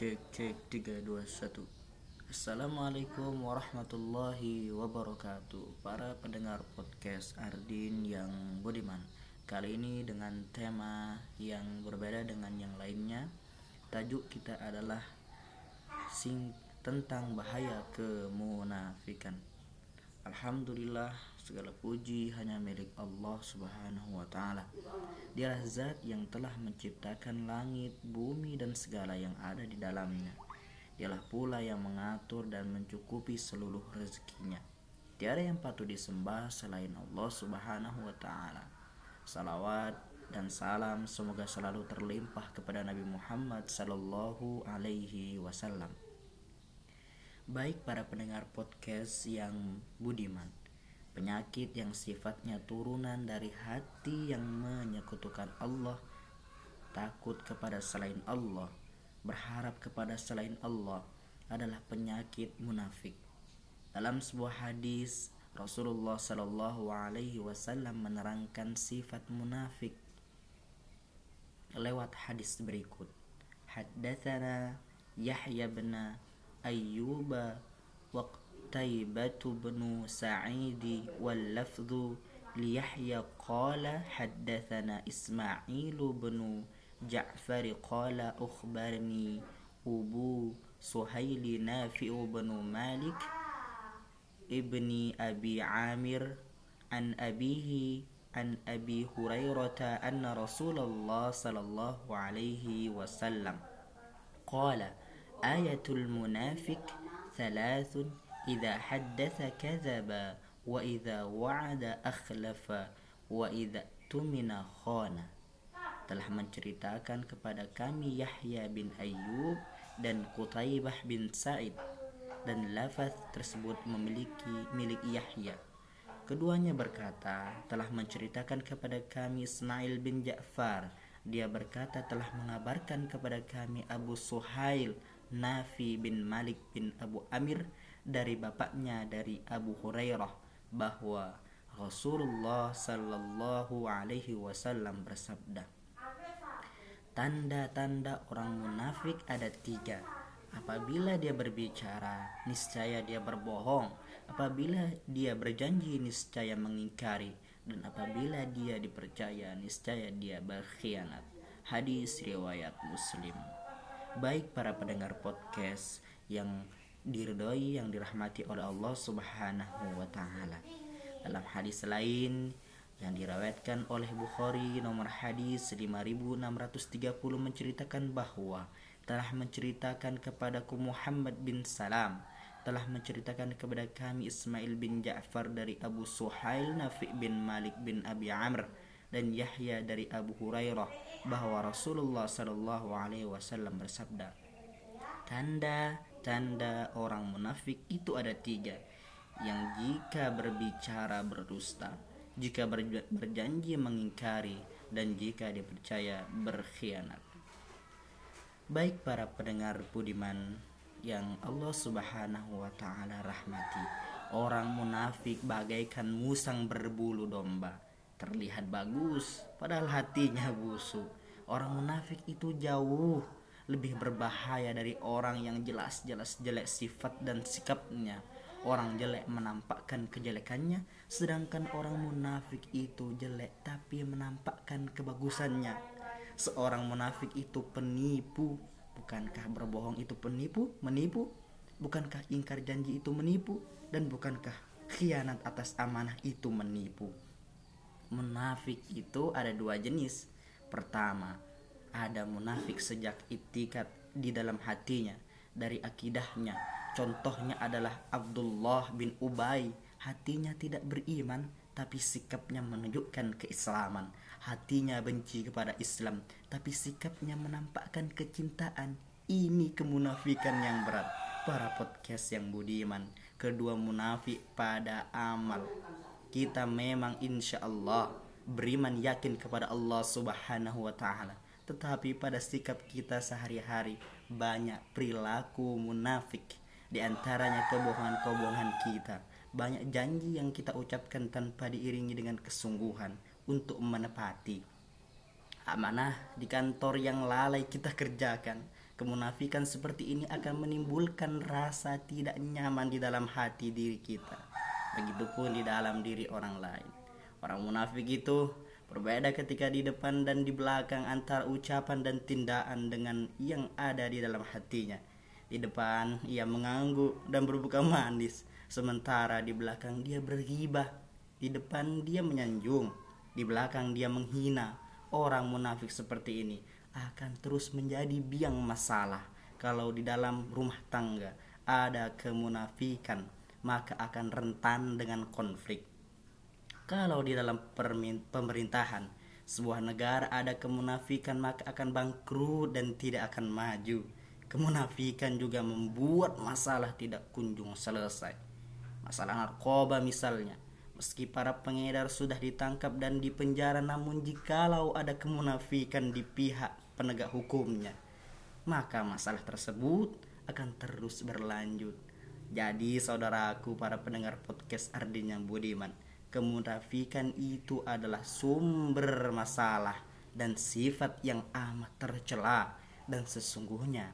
Cek cek 3 2 1 Assalamualaikum warahmatullahi wabarakatuh. Para pendengar podcast Ardin yang budiman. Kali ini dengan tema yang berbeda dengan yang lainnya. Tajuk kita adalah sing tentang bahaya kemunafikan Alhamdulillah segala puji hanya milik Allah Subhanahu wa taala. Dialah zat yang telah menciptakan langit, bumi dan segala yang ada di dalamnya. Dialah pula yang mengatur dan mencukupi seluruh rezekinya. Tiada yang patut disembah selain Allah Subhanahu wa taala. Salawat dan salam semoga selalu terlimpah kepada Nabi Muhammad sallallahu alaihi wasallam. Baik para pendengar podcast yang budiman, penyakit yang sifatnya turunan dari hati yang menyekutukan Allah, takut kepada selain Allah, berharap kepada selain Allah adalah penyakit munafik. Dalam sebuah hadis, Rasulullah Shallallahu Alaihi Wasallam menerangkan sifat munafik lewat hadis berikut. Haddatsana Yahya bin أيوب وقتيبة بن سعيد واللفظ ليحيى قال حدثنا إسماعيل بن جعفر قال أخبرني أبو سهيل نافع بن مالك ابن أبي عامر عن أبيه عن أبي هريرة أن رسول الله صلى الله عليه وسلم قال ayatul munafik thalathun idha haddatha kazaba wa idha wa'ada akhlafa wa idha telah menceritakan kepada kami Yahya bin Ayyub dan Qutaibah bin Sa'id. Dan lafaz tersebut memiliki milik Yahya. Keduanya berkata telah menceritakan kepada kami Ismail bin Ja'far. Dia berkata telah mengabarkan kepada kami Abu Suhail Nafi bin Malik bin Abu Amir dari bapaknya dari Abu Hurairah bahwa Rasulullah Sallallahu Alaihi Wasallam bersabda Tanda-tanda orang munafik ada tiga. Apabila dia berbicara, niscaya dia berbohong. Apabila dia berjanji, niscaya mengingkari. Dan apabila dia dipercaya, niscaya dia berkhianat. Hadis riwayat Muslim baik para pendengar podcast yang diridhoi yang dirahmati oleh Allah Subhanahu wa taala. Dalam hadis lain yang dirawatkan oleh Bukhari nomor hadis 5630 menceritakan bahwa telah menceritakan kepadaku Muhammad bin Salam telah menceritakan kepada kami Ismail bin Ja'far dari Abu Suhail Nafi bin Malik bin Abi Amr dan Yahya dari Abu Hurairah bahwa Rasulullah Shallallahu Alaihi Wasallam bersabda, tanda-tanda orang munafik itu ada tiga, yang jika berbicara berdusta, jika berjanji mengingkari, dan jika dipercaya berkhianat. Baik para pendengar budiman yang Allah Subhanahu wa taala rahmati, orang munafik bagaikan musang berbulu domba terlihat bagus padahal hatinya busuk. Orang munafik itu jauh lebih berbahaya dari orang yang jelas-jelas jelek sifat dan sikapnya. Orang jelek menampakkan kejelekannya sedangkan orang munafik itu jelek tapi menampakkan kebagusannya. Seorang munafik itu penipu. Bukankah berbohong itu penipu? Menipu. Bukankah ingkar janji itu menipu? Dan bukankah khianat atas amanah itu menipu munafik itu ada dua jenis. Pertama, ada munafik sejak itikat di dalam hatinya dari akidahnya. Contohnya adalah Abdullah bin Ubay. Hatinya tidak beriman tapi sikapnya menunjukkan keislaman. Hatinya benci kepada Islam tapi sikapnya menampakkan kecintaan. Ini kemunafikan yang berat. Para podcast yang budiman, kedua munafik pada amal kita memang insya Allah beriman yakin kepada Allah Subhanahu wa Ta'ala, tetapi pada sikap kita sehari-hari banyak perilaku munafik, di antaranya kebohongan-kebohongan kita. Banyak janji yang kita ucapkan tanpa diiringi dengan kesungguhan untuk menepati. Amanah di kantor yang lalai kita kerjakan kemunafikan seperti ini akan menimbulkan rasa tidak nyaman di dalam hati diri kita begitupun di dalam diri orang lain. Orang munafik itu berbeda ketika di depan dan di belakang antara ucapan dan tindakan dengan yang ada di dalam hatinya. Di depan ia mengangguk dan berbuka manis. Sementara di belakang dia bergibah. Di depan dia menyanjung. Di belakang dia menghina. Orang munafik seperti ini akan terus menjadi biang masalah kalau di dalam rumah tangga ada kemunafikan maka akan rentan dengan konflik. Kalau di dalam pemerintahan sebuah negara ada kemunafikan maka akan bangkrut dan tidak akan maju. Kemunafikan juga membuat masalah tidak kunjung selesai. Masalah narkoba misalnya Meski para pengedar sudah ditangkap dan dipenjara namun jikalau ada kemunafikan di pihak penegak hukumnya, maka masalah tersebut akan terus berlanjut. Jadi saudaraku para pendengar podcast Ardin yang Budiman, kemunafikan itu adalah sumber masalah dan sifat yang amat tercela dan sesungguhnya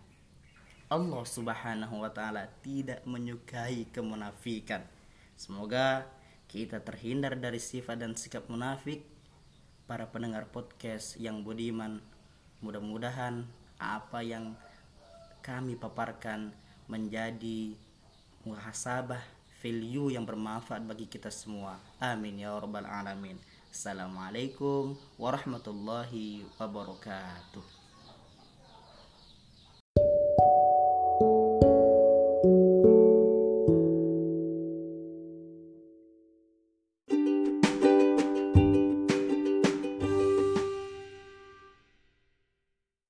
Allah Subhanahu wa taala tidak menyukai kemunafikan. Semoga kita terhindar dari sifat dan sikap munafik para pendengar podcast yang budiman mudah-mudahan apa yang kami paparkan menjadi muhasabah value yang bermanfaat bagi kita semua. Amin ya rabbal alamin. Assalamualaikum warahmatullahi wabarakatuh